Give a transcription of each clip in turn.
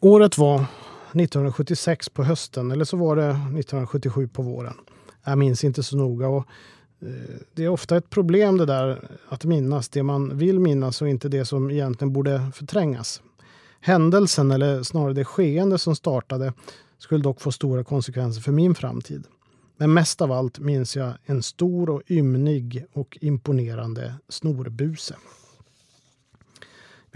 Året var 1976 på hösten eller så var det 1977 på våren. Jag minns inte så noga. Och eh, det är ofta ett problem det där att minnas det man vill minnas och inte det som egentligen borde förträngas. Händelsen, eller snarare det skeende som startade, skulle dock få stora konsekvenser för min framtid. Men mest av allt minns jag en stor och ymnig och imponerande snorbuse.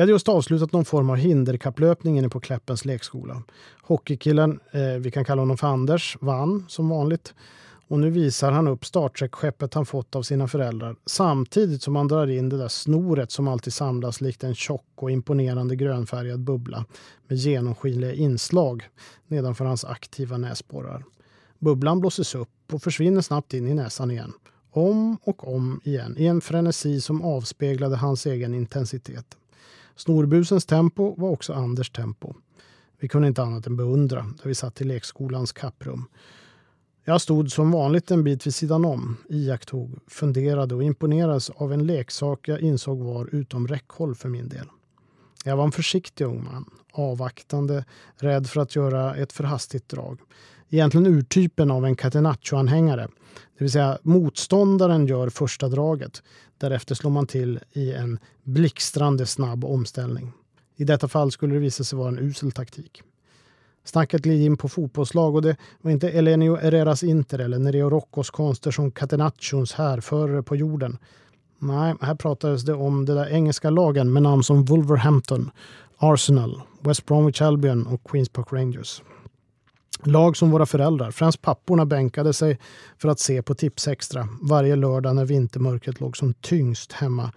Vi hade just avslutat någon form av hinderkapplöpning inne på Kläppens lekskola. Hockeykillen, eh, vi kan kalla honom för Anders, vann som vanligt. Och nu visar han upp startsäckskeppet han fått av sina föräldrar samtidigt som han drar in det där snoret som alltid samlas likt en tjock och imponerande grönfärgad bubbla med genomskinliga inslag nedanför hans aktiva näsborrar. Bubblan blåses upp och försvinner snabbt in i näsan igen. Om och om igen i en frenesi som avspeglade hans egen intensitet. Snorbusens tempo var också Anders tempo. Vi kunde inte annat än beundra där vi satt i lekskolans kapprum. Jag stod som vanligt en bit vid sidan om, iakttog, funderade och imponerades av en leksak jag insåg var utom räckhåll för min del. Jag var en försiktig ung man, avvaktande, rädd för att göra ett för hastigt drag. Egentligen urtypen av en catenaccio-anhängare. Det vill säga motståndaren gör första draget. Därefter slår man till i en blixtrande snabb omställning. I detta fall skulle det visa sig vara en usel taktik. Snacket gled in på fotbollslag och det var inte Elenio Herreras Inter eller Nereo Roccos konster som Catenaccios härförare på jorden. Nej, här pratades det om de där engelska lagen med namn som Wolverhampton, Arsenal, West Bromwich Albion och Queens Park Rangers. Lag som våra föräldrar, främst papporna, bänkade sig för att se på Tipsextra varje lördag när vintermörkret låg som tyngst hemma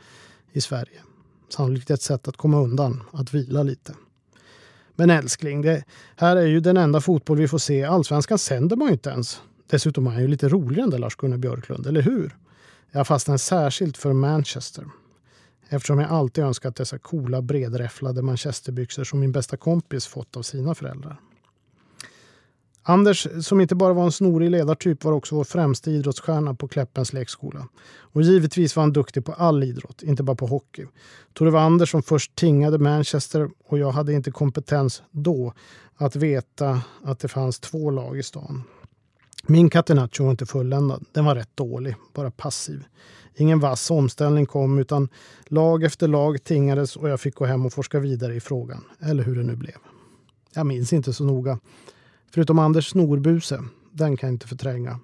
i Sverige. Sannolikt ett sätt att komma undan, att vila lite. Men älskling, det här är ju den enda fotboll vi får se. Allsvenskan sänder man ju inte ens. Dessutom är han ju lite roligare än Lars-Gunnar Björklund, eller hur? Jag fastnade särskilt för Manchester. Eftersom jag alltid önskat dessa coola bredräfflade manchesterbyxor som min bästa kompis fått av sina föräldrar. Anders, som inte bara var en snorig ledartyp, var också vår främsta idrottsstjärna på Kläppens lekskola. Och givetvis var han duktig på all idrott, inte bara på hockey. Jag tror det var Anders som först tingade Manchester och jag hade inte kompetens då att veta att det fanns två lag i stan. Min Catenaccio var inte fulländad. Den var rätt dålig, bara passiv. Ingen vass omställning kom utan lag efter lag tingades och jag fick gå hem och forska vidare i frågan. Eller hur det nu blev. Jag minns inte så noga. Förutom Anders snorbuse, den kan jag inte förtränga.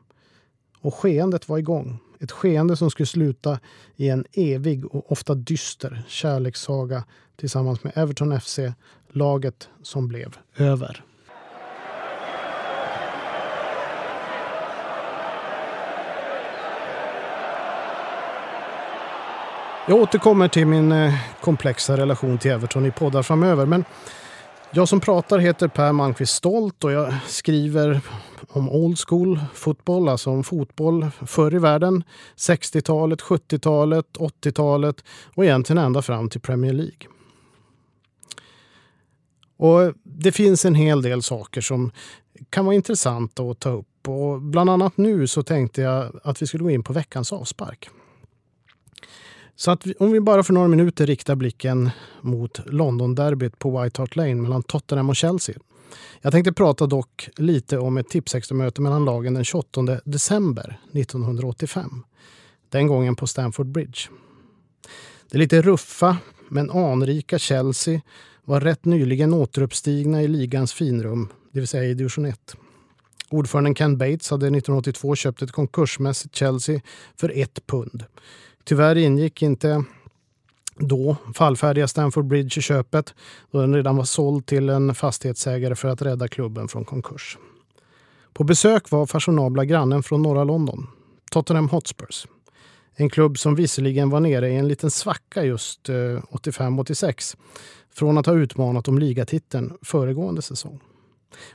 Och skeendet var igång. Ett skeende som skulle sluta i en evig och ofta dyster kärlekssaga tillsammans med Everton FC, laget som blev över. Jag återkommer till min eh, komplexa relation till Everton i poddar framöver. Men jag som pratar heter Per Malmqvist Stolt och jag skriver om old school fotboll, alltså om fotboll förr i världen. 60-talet, 70-talet, 80-talet och egentligen ända fram till Premier League. Och Det finns en hel del saker som kan vara intressanta att ta upp. Och bland annat nu så tänkte jag att vi skulle gå in på veckans avspark. Så att vi, om vi bara för några minuter riktar blicken mot London-derbyt på White Hart Lane mellan Tottenham och Chelsea. Jag tänkte prata dock lite om ett tipsextra-möte mellan lagen den 28 december 1985. Den gången på Stamford Bridge. Det lite ruffa men anrika Chelsea var rätt nyligen återuppstigna i ligans finrum, det vill säga i division 1. Ordföranden Ken Bates hade 1982 köpt ett konkursmässigt Chelsea för ett pund. Tyvärr ingick inte då fallfärdiga Stamford Bridge i köpet då den redan var såld till en fastighetsägare för att rädda klubben från konkurs. På besök var fashionabla grannen från norra London, Tottenham Hotspurs. En klubb som visserligen var nere i en liten svacka just eh, 85-86 från att ha utmanat om ligatiteln föregående säsong.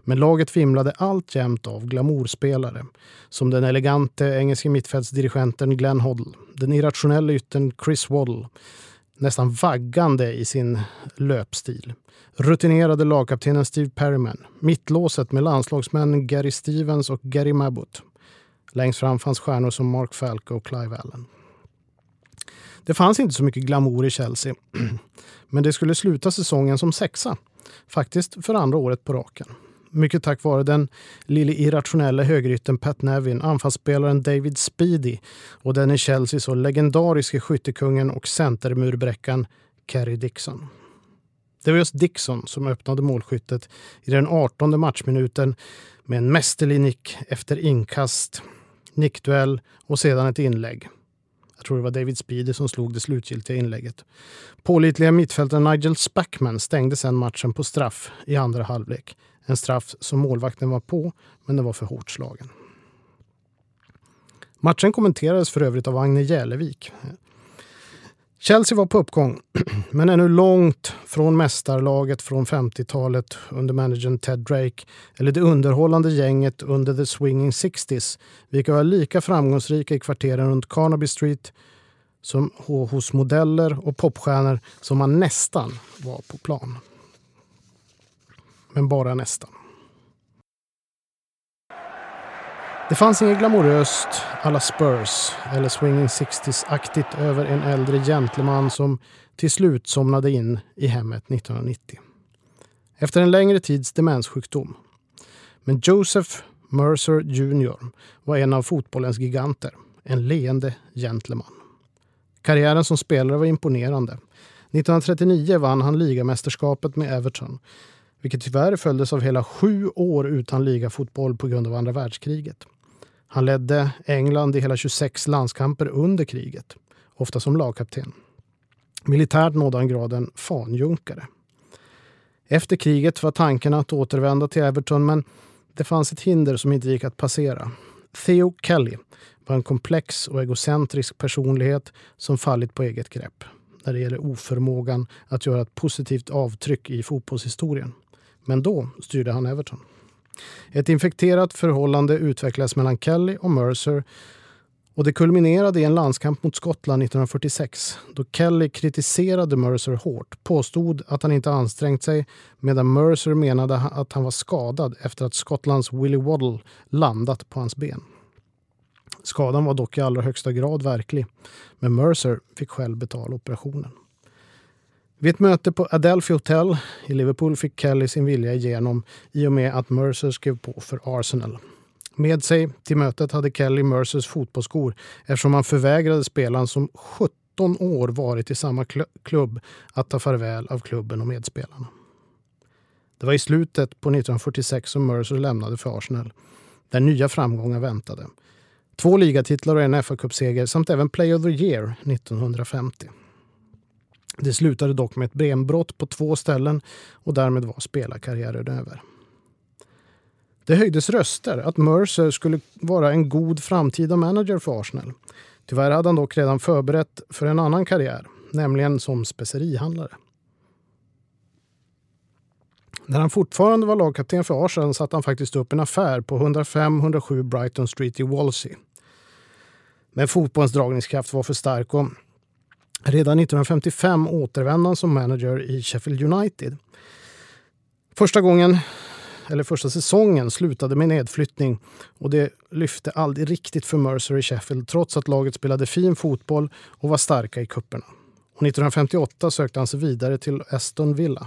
Men laget vimlade alltjämt av glamourspelare som den elegante engelske mittfältsdirigenten Glenn Hoddle, den irrationella yttern Chris Waddle, nästan vaggande i sin löpstil. Rutinerade lagkaptenen Steve Perryman, mittlåset med landslagsmännen Gary Stevens och Gary Mabbott. Längst fram fanns stjärnor som Mark Falco och Clive Allen. Det fanns inte så mycket glamour i Chelsea, men det skulle sluta säsongen som sexa Faktiskt för andra året på raken. Mycket tack vare den lille irrationella högerytten Pat Nevin, anfallsspelaren David Speedy och den i Chelsea så legendariske skyttekungen och centermurbräckan Kerry Dixon. Det var just Dixon som öppnade målskyttet i den 18 matchminuten med en mästerlig nick efter inkast, nickduell och sedan ett inlägg. Jag tror det var David Speedy som slog det slutgiltiga inlägget. Pålitliga mittfältaren Nigel Spackman stängde sedan matchen på straff i andra halvlek. En straff som målvakten var på, men den var för hårt slagen. Matchen kommenterades för övrigt av Agne Jälevik. Chelsea var på uppgång, men ännu långt från mästarlaget från 50-talet under managern Ted Drake eller det underhållande gänget under The Swinging Sixties, vilka var lika framgångsrika i kvarteren runt Carnaby Street som hos modeller och popstjärnor som man nästan var på plan. Men bara nästan. Det fanns inget glamoröst alla Spurs eller Swinging Sixties-aktigt över en äldre gentleman som till slut somnade in i hemmet 1990. Efter en längre tids demenssjukdom. Men Joseph Mercer Jr var en av fotbollens giganter. En leende gentleman. Karriären som spelare var imponerande. 1939 vann han ligamästerskapet med Everton vilket tyvärr följdes av hela sju år utan ligafotboll på grund av andra världskriget. Han ledde England i hela 26 landskamper under kriget, ofta som lagkapten. Militärt nådde han graden fanjunkare. Efter kriget var tanken att återvända till Everton men det fanns ett hinder som inte gick att passera. Theo Kelly var en komplex och egocentrisk personlighet som fallit på eget grepp när det gäller oförmågan att göra ett positivt avtryck i fotbollshistorien. Men då styrde han Everton. Ett infekterat förhållande utvecklades mellan Kelly och Mercer och det kulminerade i en landskamp mot Skottland 1946 då Kelly kritiserade Mercer hårt, påstod att han inte ansträngt sig medan Mercer menade att han var skadad efter att Skottlands Willy Waddle landat på hans ben. Skadan var dock i allra högsta grad verklig, men Mercer fick själv betala operationen. Vid ett möte på Adelphi Hotel i Liverpool fick Kelly sin vilja igenom i och med att Mercer skrev på för Arsenal. Med sig till mötet hade Kelly Mercers fotbollsskor eftersom han förvägrade spelaren som 17 år varit i samma klubb att ta farväl av klubben och medspelarna. Det var i slutet på 1946 som Mercer lämnade för Arsenal, där nya framgångar väntade. Två ligatitlar och en FA-cupseger samt även Play of the Year 1950. Det slutade dock med ett benbrott på två ställen och därmed var spelarkarriären över. Det höjdes röster att Mercer skulle vara en god framtida manager för Arsenal. Tyvärr hade han dock redan förberett för en annan karriär, nämligen som specerihandlare. När han fortfarande var lagkapten för Arsenal satte han faktiskt upp en affär på 105-107 Brighton Street i Walsey. Men fotbollens dragningskraft var för stark och Redan 1955 återvände han som manager i Sheffield United. Första gången, eller första säsongen slutade med nedflyttning och det lyfte aldrig riktigt för Mercer i Sheffield trots att laget spelade fin fotboll och var starka i kupperna. Och 1958 sökte han sig vidare till Aston Villa.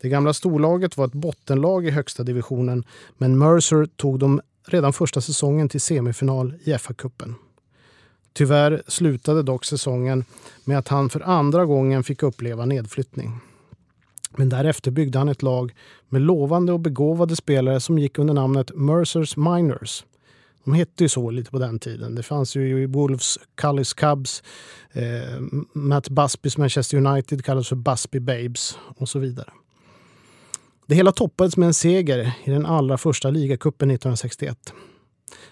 Det gamla storlaget var ett bottenlag i högsta divisionen men Mercer tog dem redan första säsongen till semifinal i FA-cupen. Tyvärr slutade dock säsongen med att han för andra gången fick uppleva nedflyttning. Men därefter byggde han ett lag med lovande och begåvade spelare som gick under namnet Mercers Miners. De hette ju så lite på den tiden. Det fanns ju i Wolves, Cullis Cubs, eh, Matt Busbys Manchester United kallades för Busby Babes och så vidare. Det hela toppades med en seger i den allra första ligacupen 1961.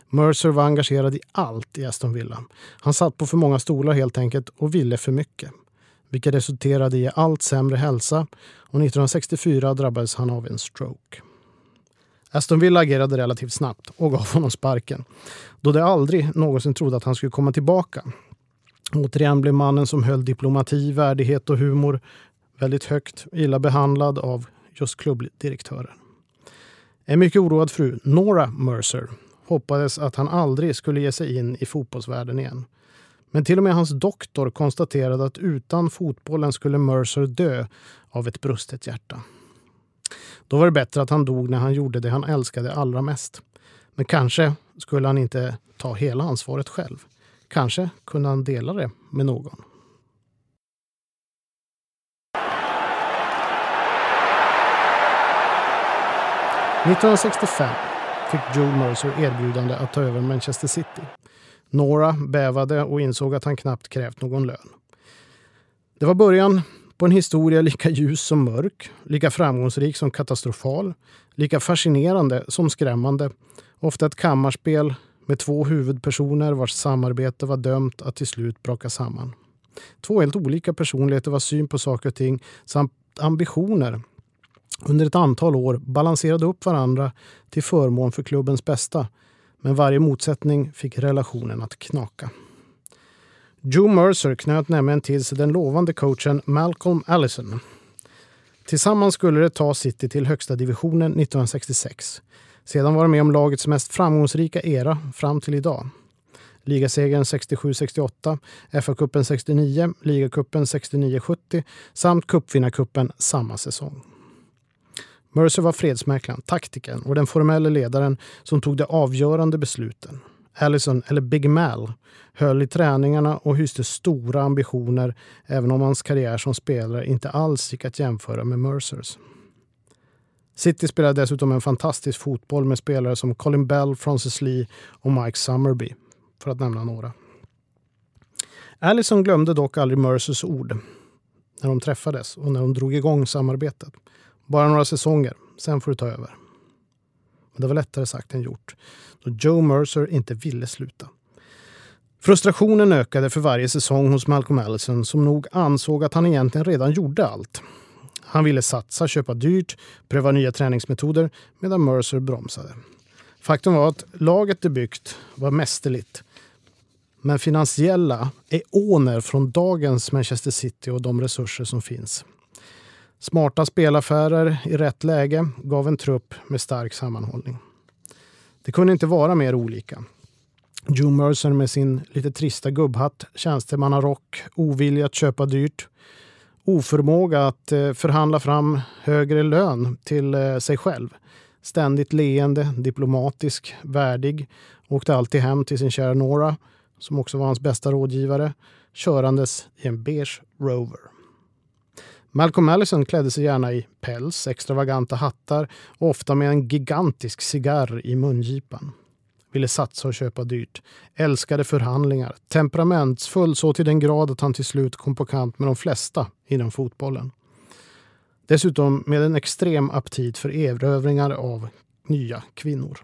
Mercer var engagerad i allt i Aston Villa. Han satt på för många stolar helt enkelt och ville för mycket. Vilket resulterade i allt sämre hälsa och 1964 drabbades han av en stroke. Aston Villa agerade relativt snabbt och gav honom sparken. Då de aldrig någonsin trodde att han skulle komma tillbaka. Återigen blev mannen som höll diplomati, värdighet och humor väldigt högt illa behandlad av just klubbdirektören. En mycket oroad fru, Nora Mercer, hoppades att han aldrig skulle ge sig in i fotbollsvärlden igen. Men till och med hans doktor konstaterade att utan fotbollen skulle Mercer dö av ett brustet hjärta. Då var det bättre att han dog när han gjorde det han älskade allra mest. Men kanske skulle han inte ta hela ansvaret själv. Kanske kunde han dela det med någon. –1965 fick Joe Mercer erbjudande att ta över Manchester City. Nora bävade och insåg att han knappt krävt någon lön. Det var början på en historia lika ljus som mörk, lika framgångsrik som katastrofal, lika fascinerande som skrämmande. Ofta ett kammarspel med två huvudpersoner vars samarbete var dömt att till slut braka samman. Två helt olika personligheter vars syn på saker och ting samt ambitioner under ett antal år balanserade upp varandra till förmån för klubbens bästa. Men varje motsättning fick relationen att knaka. Joe Mercer knöt nämligen till sig den lovande coachen Malcolm Allison. Tillsammans skulle det ta City till högsta divisionen 1966. Sedan var de med om lagets mest framgångsrika era fram till idag. Ligasegern 67-68, FA-cupen 69, ligacupen 69-70 samt cupvinnarcupen samma säsong. Mercer var fredsmäklaren, taktikern och den formella ledaren som tog de avgörande besluten. Allison, eller Big Mal, höll i träningarna och hyste stora ambitioner även om hans karriär som spelare inte alls gick att jämföra med Mercers. City spelade dessutom en fantastisk fotboll med spelare som Colin Bell, Francis Lee och Mike Summerby, för att nämna några. Allison glömde dock aldrig Mercers ord när de träffades och när de drog igång samarbetet. Bara några säsonger, sen får du ta över. Men det var lättare sagt än gjort, då Joe Mercer inte ville sluta. Frustrationen ökade för varje säsong hos Malcolm Allison som nog ansåg att han egentligen redan gjorde allt. Han ville satsa, köpa dyrt, pröva nya träningsmetoder medan Mercer bromsade. Faktum var att laget de byggt var mästerligt. Men finansiella eoner från dagens Manchester City och de resurser som finns. Smarta spelaffärer i rätt läge gav en trupp med stark sammanhållning. Det kunde inte vara mer olika. Joe Mercer med sin lite trista gubbhatt, tjänstemannarock, ovilja att köpa dyrt, oförmåga att eh, förhandla fram högre lön till eh, sig själv. Ständigt leende, diplomatisk, värdig, åkte alltid hem till sin kära Nora, som också var hans bästa rådgivare, körandes i en beige Rover. Malcolm Allison klädde sig gärna i päls, extravaganta hattar och ofta med en gigantisk cigarr i mungipan. Ville satsa och köpa dyrt. Älskade förhandlingar. Temperamentsfull så till den grad att han till slut kom på kant med de flesta inom fotbollen. Dessutom med en extrem aptit för erövringar av nya kvinnor.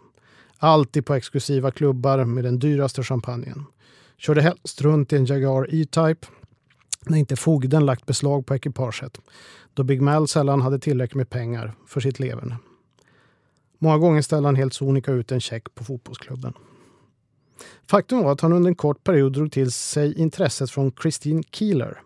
Alltid på exklusiva klubbar med den dyraste champagnen. Körde helst runt i en Jaguar E-Type när inte fogden lagt beslag på ekipaget då Big Mal sällan hade tillräckligt med pengar för sitt leverne. Många gånger ställde han helt sonika ut en check på fotbollsklubben. Faktum var att han under en kort period drog till sig intresset från Christine Keeler,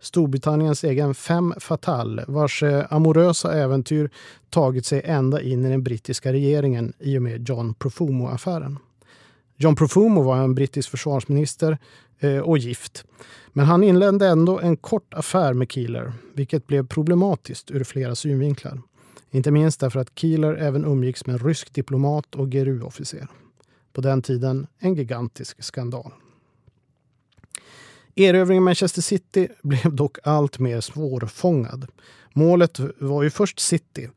Storbritanniens egen femme fatale vars eh, amorösa äventyr tagit sig ända in i den brittiska regeringen i och med John Profumo-affären. John Profumo var en brittisk försvarsminister Eh, och gift. Men han inledde ändå en kort affär med Keeler, vilket blev problematiskt ur flera synvinklar. Inte minst därför att Keeler även umgicks med en rysk diplomat och GRU-officer. På den tiden en gigantisk skandal. Erövringen av Manchester City blev dock allt mer svårfångad. Målet var ju först City,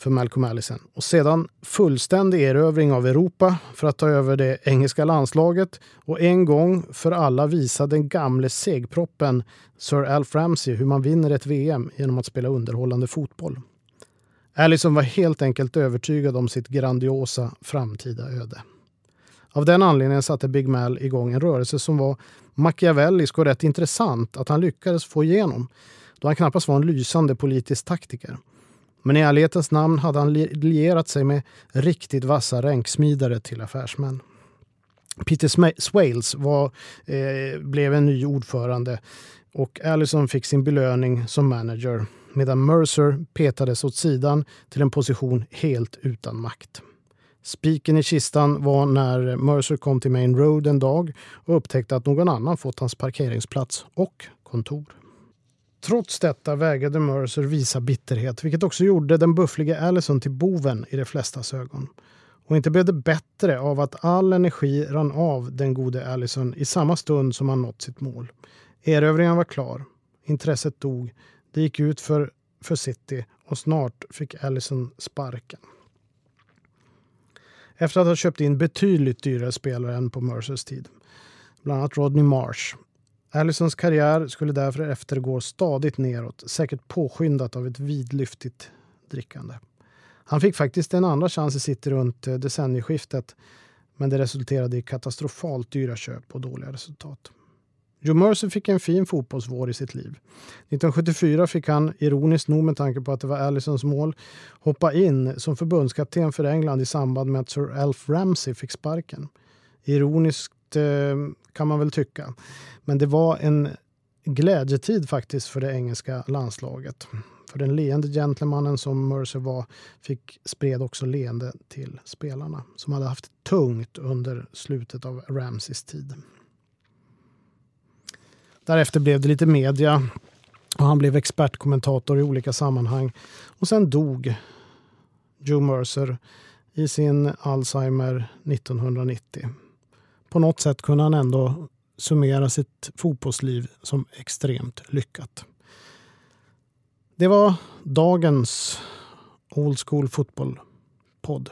för Malcolm Allison. Och sedan fullständig erövring av Europa för att ta över det engelska landslaget och en gång för alla visa den gamle segproppen Sir Alf Ramsey hur man vinner ett VM genom att spela underhållande fotboll. Allison var helt enkelt övertygad om sitt grandiosa framtida öde. Av den anledningen satte Big Mal igång en rörelse som var machiavellisk och rätt intressant att han lyckades få igenom då han knappast var en lysande politisk taktiker. Men i ärlighetens namn hade han lierat sig med riktigt vassa ränksmidare till affärsmän. Peter Swales var, eh, blev en ny ordförande och Allison fick sin belöning som manager medan Mercer petades åt sidan till en position helt utan makt. Spiken i kistan var när Mercer kom till Main Road en dag och upptäckte att någon annan fått hans parkeringsplats och kontor. Trots detta vägrade Mercer visa bitterhet, vilket också gjorde den bufflige Allison till boven i de flestas ögon. Och inte blev det bättre av att all energi rann av den gode Allison i samma stund som han nått sitt mål. Erövringen var klar. Intresset dog. Det gick ut för, för City och snart fick Allison sparken. Efter att ha köpt in betydligt dyrare spelare än på Mercers tid. Bland annat Rodney Marsh. Allisons karriär skulle därför eftergå stadigt neråt, säkert påskyndat av ett vidlyftigt drickande. Han fick faktiskt en andra chans i City runt eh, decennieskiftet men det resulterade i katastrofalt dyra köp och dåliga resultat. Joe Mercer fick en fin fotbollsvår i sitt liv. 1974 fick han, ironiskt nog med tanke på att det var Allisons mål, hoppa in som förbundskapten för England i samband med att Sir Alf Ramsey fick sparken. Ironiskt kan man väl tycka. Men det var en glädjetid faktiskt för det engelska landslaget. För den leende gentlemannen som Mercer var fick spred också leende till spelarna som hade haft tungt under slutet av Ramses tid. Därefter blev det lite media och han blev expertkommentator i olika sammanhang. Och sen dog Joe Mercer i sin Alzheimer 1990. På något sätt kunde han ändå summera sitt fotbollsliv som extremt lyckat. Det var dagens Old School Fotboll-podd.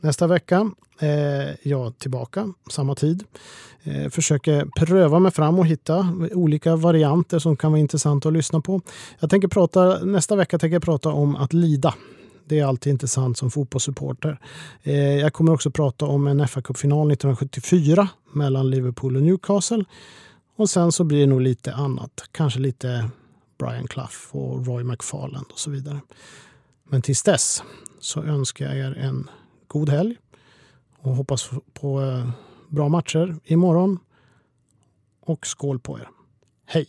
Nästa vecka är jag tillbaka, samma tid. Jag försöker pröva mig fram och hitta olika varianter som kan vara intressanta att lyssna på. Jag tänker prata, nästa vecka tänker jag prata om att lida. Det är alltid intressant som fotbollssupporter. Eh, jag kommer också prata om en FA-cupfinal 1974 mellan Liverpool och Newcastle. Och sen så blir det nog lite annat. Kanske lite Brian Clough och Roy McFarland och så vidare. Men tills dess så önskar jag er en god helg och hoppas på eh, bra matcher imorgon. Och skål på er. Hej!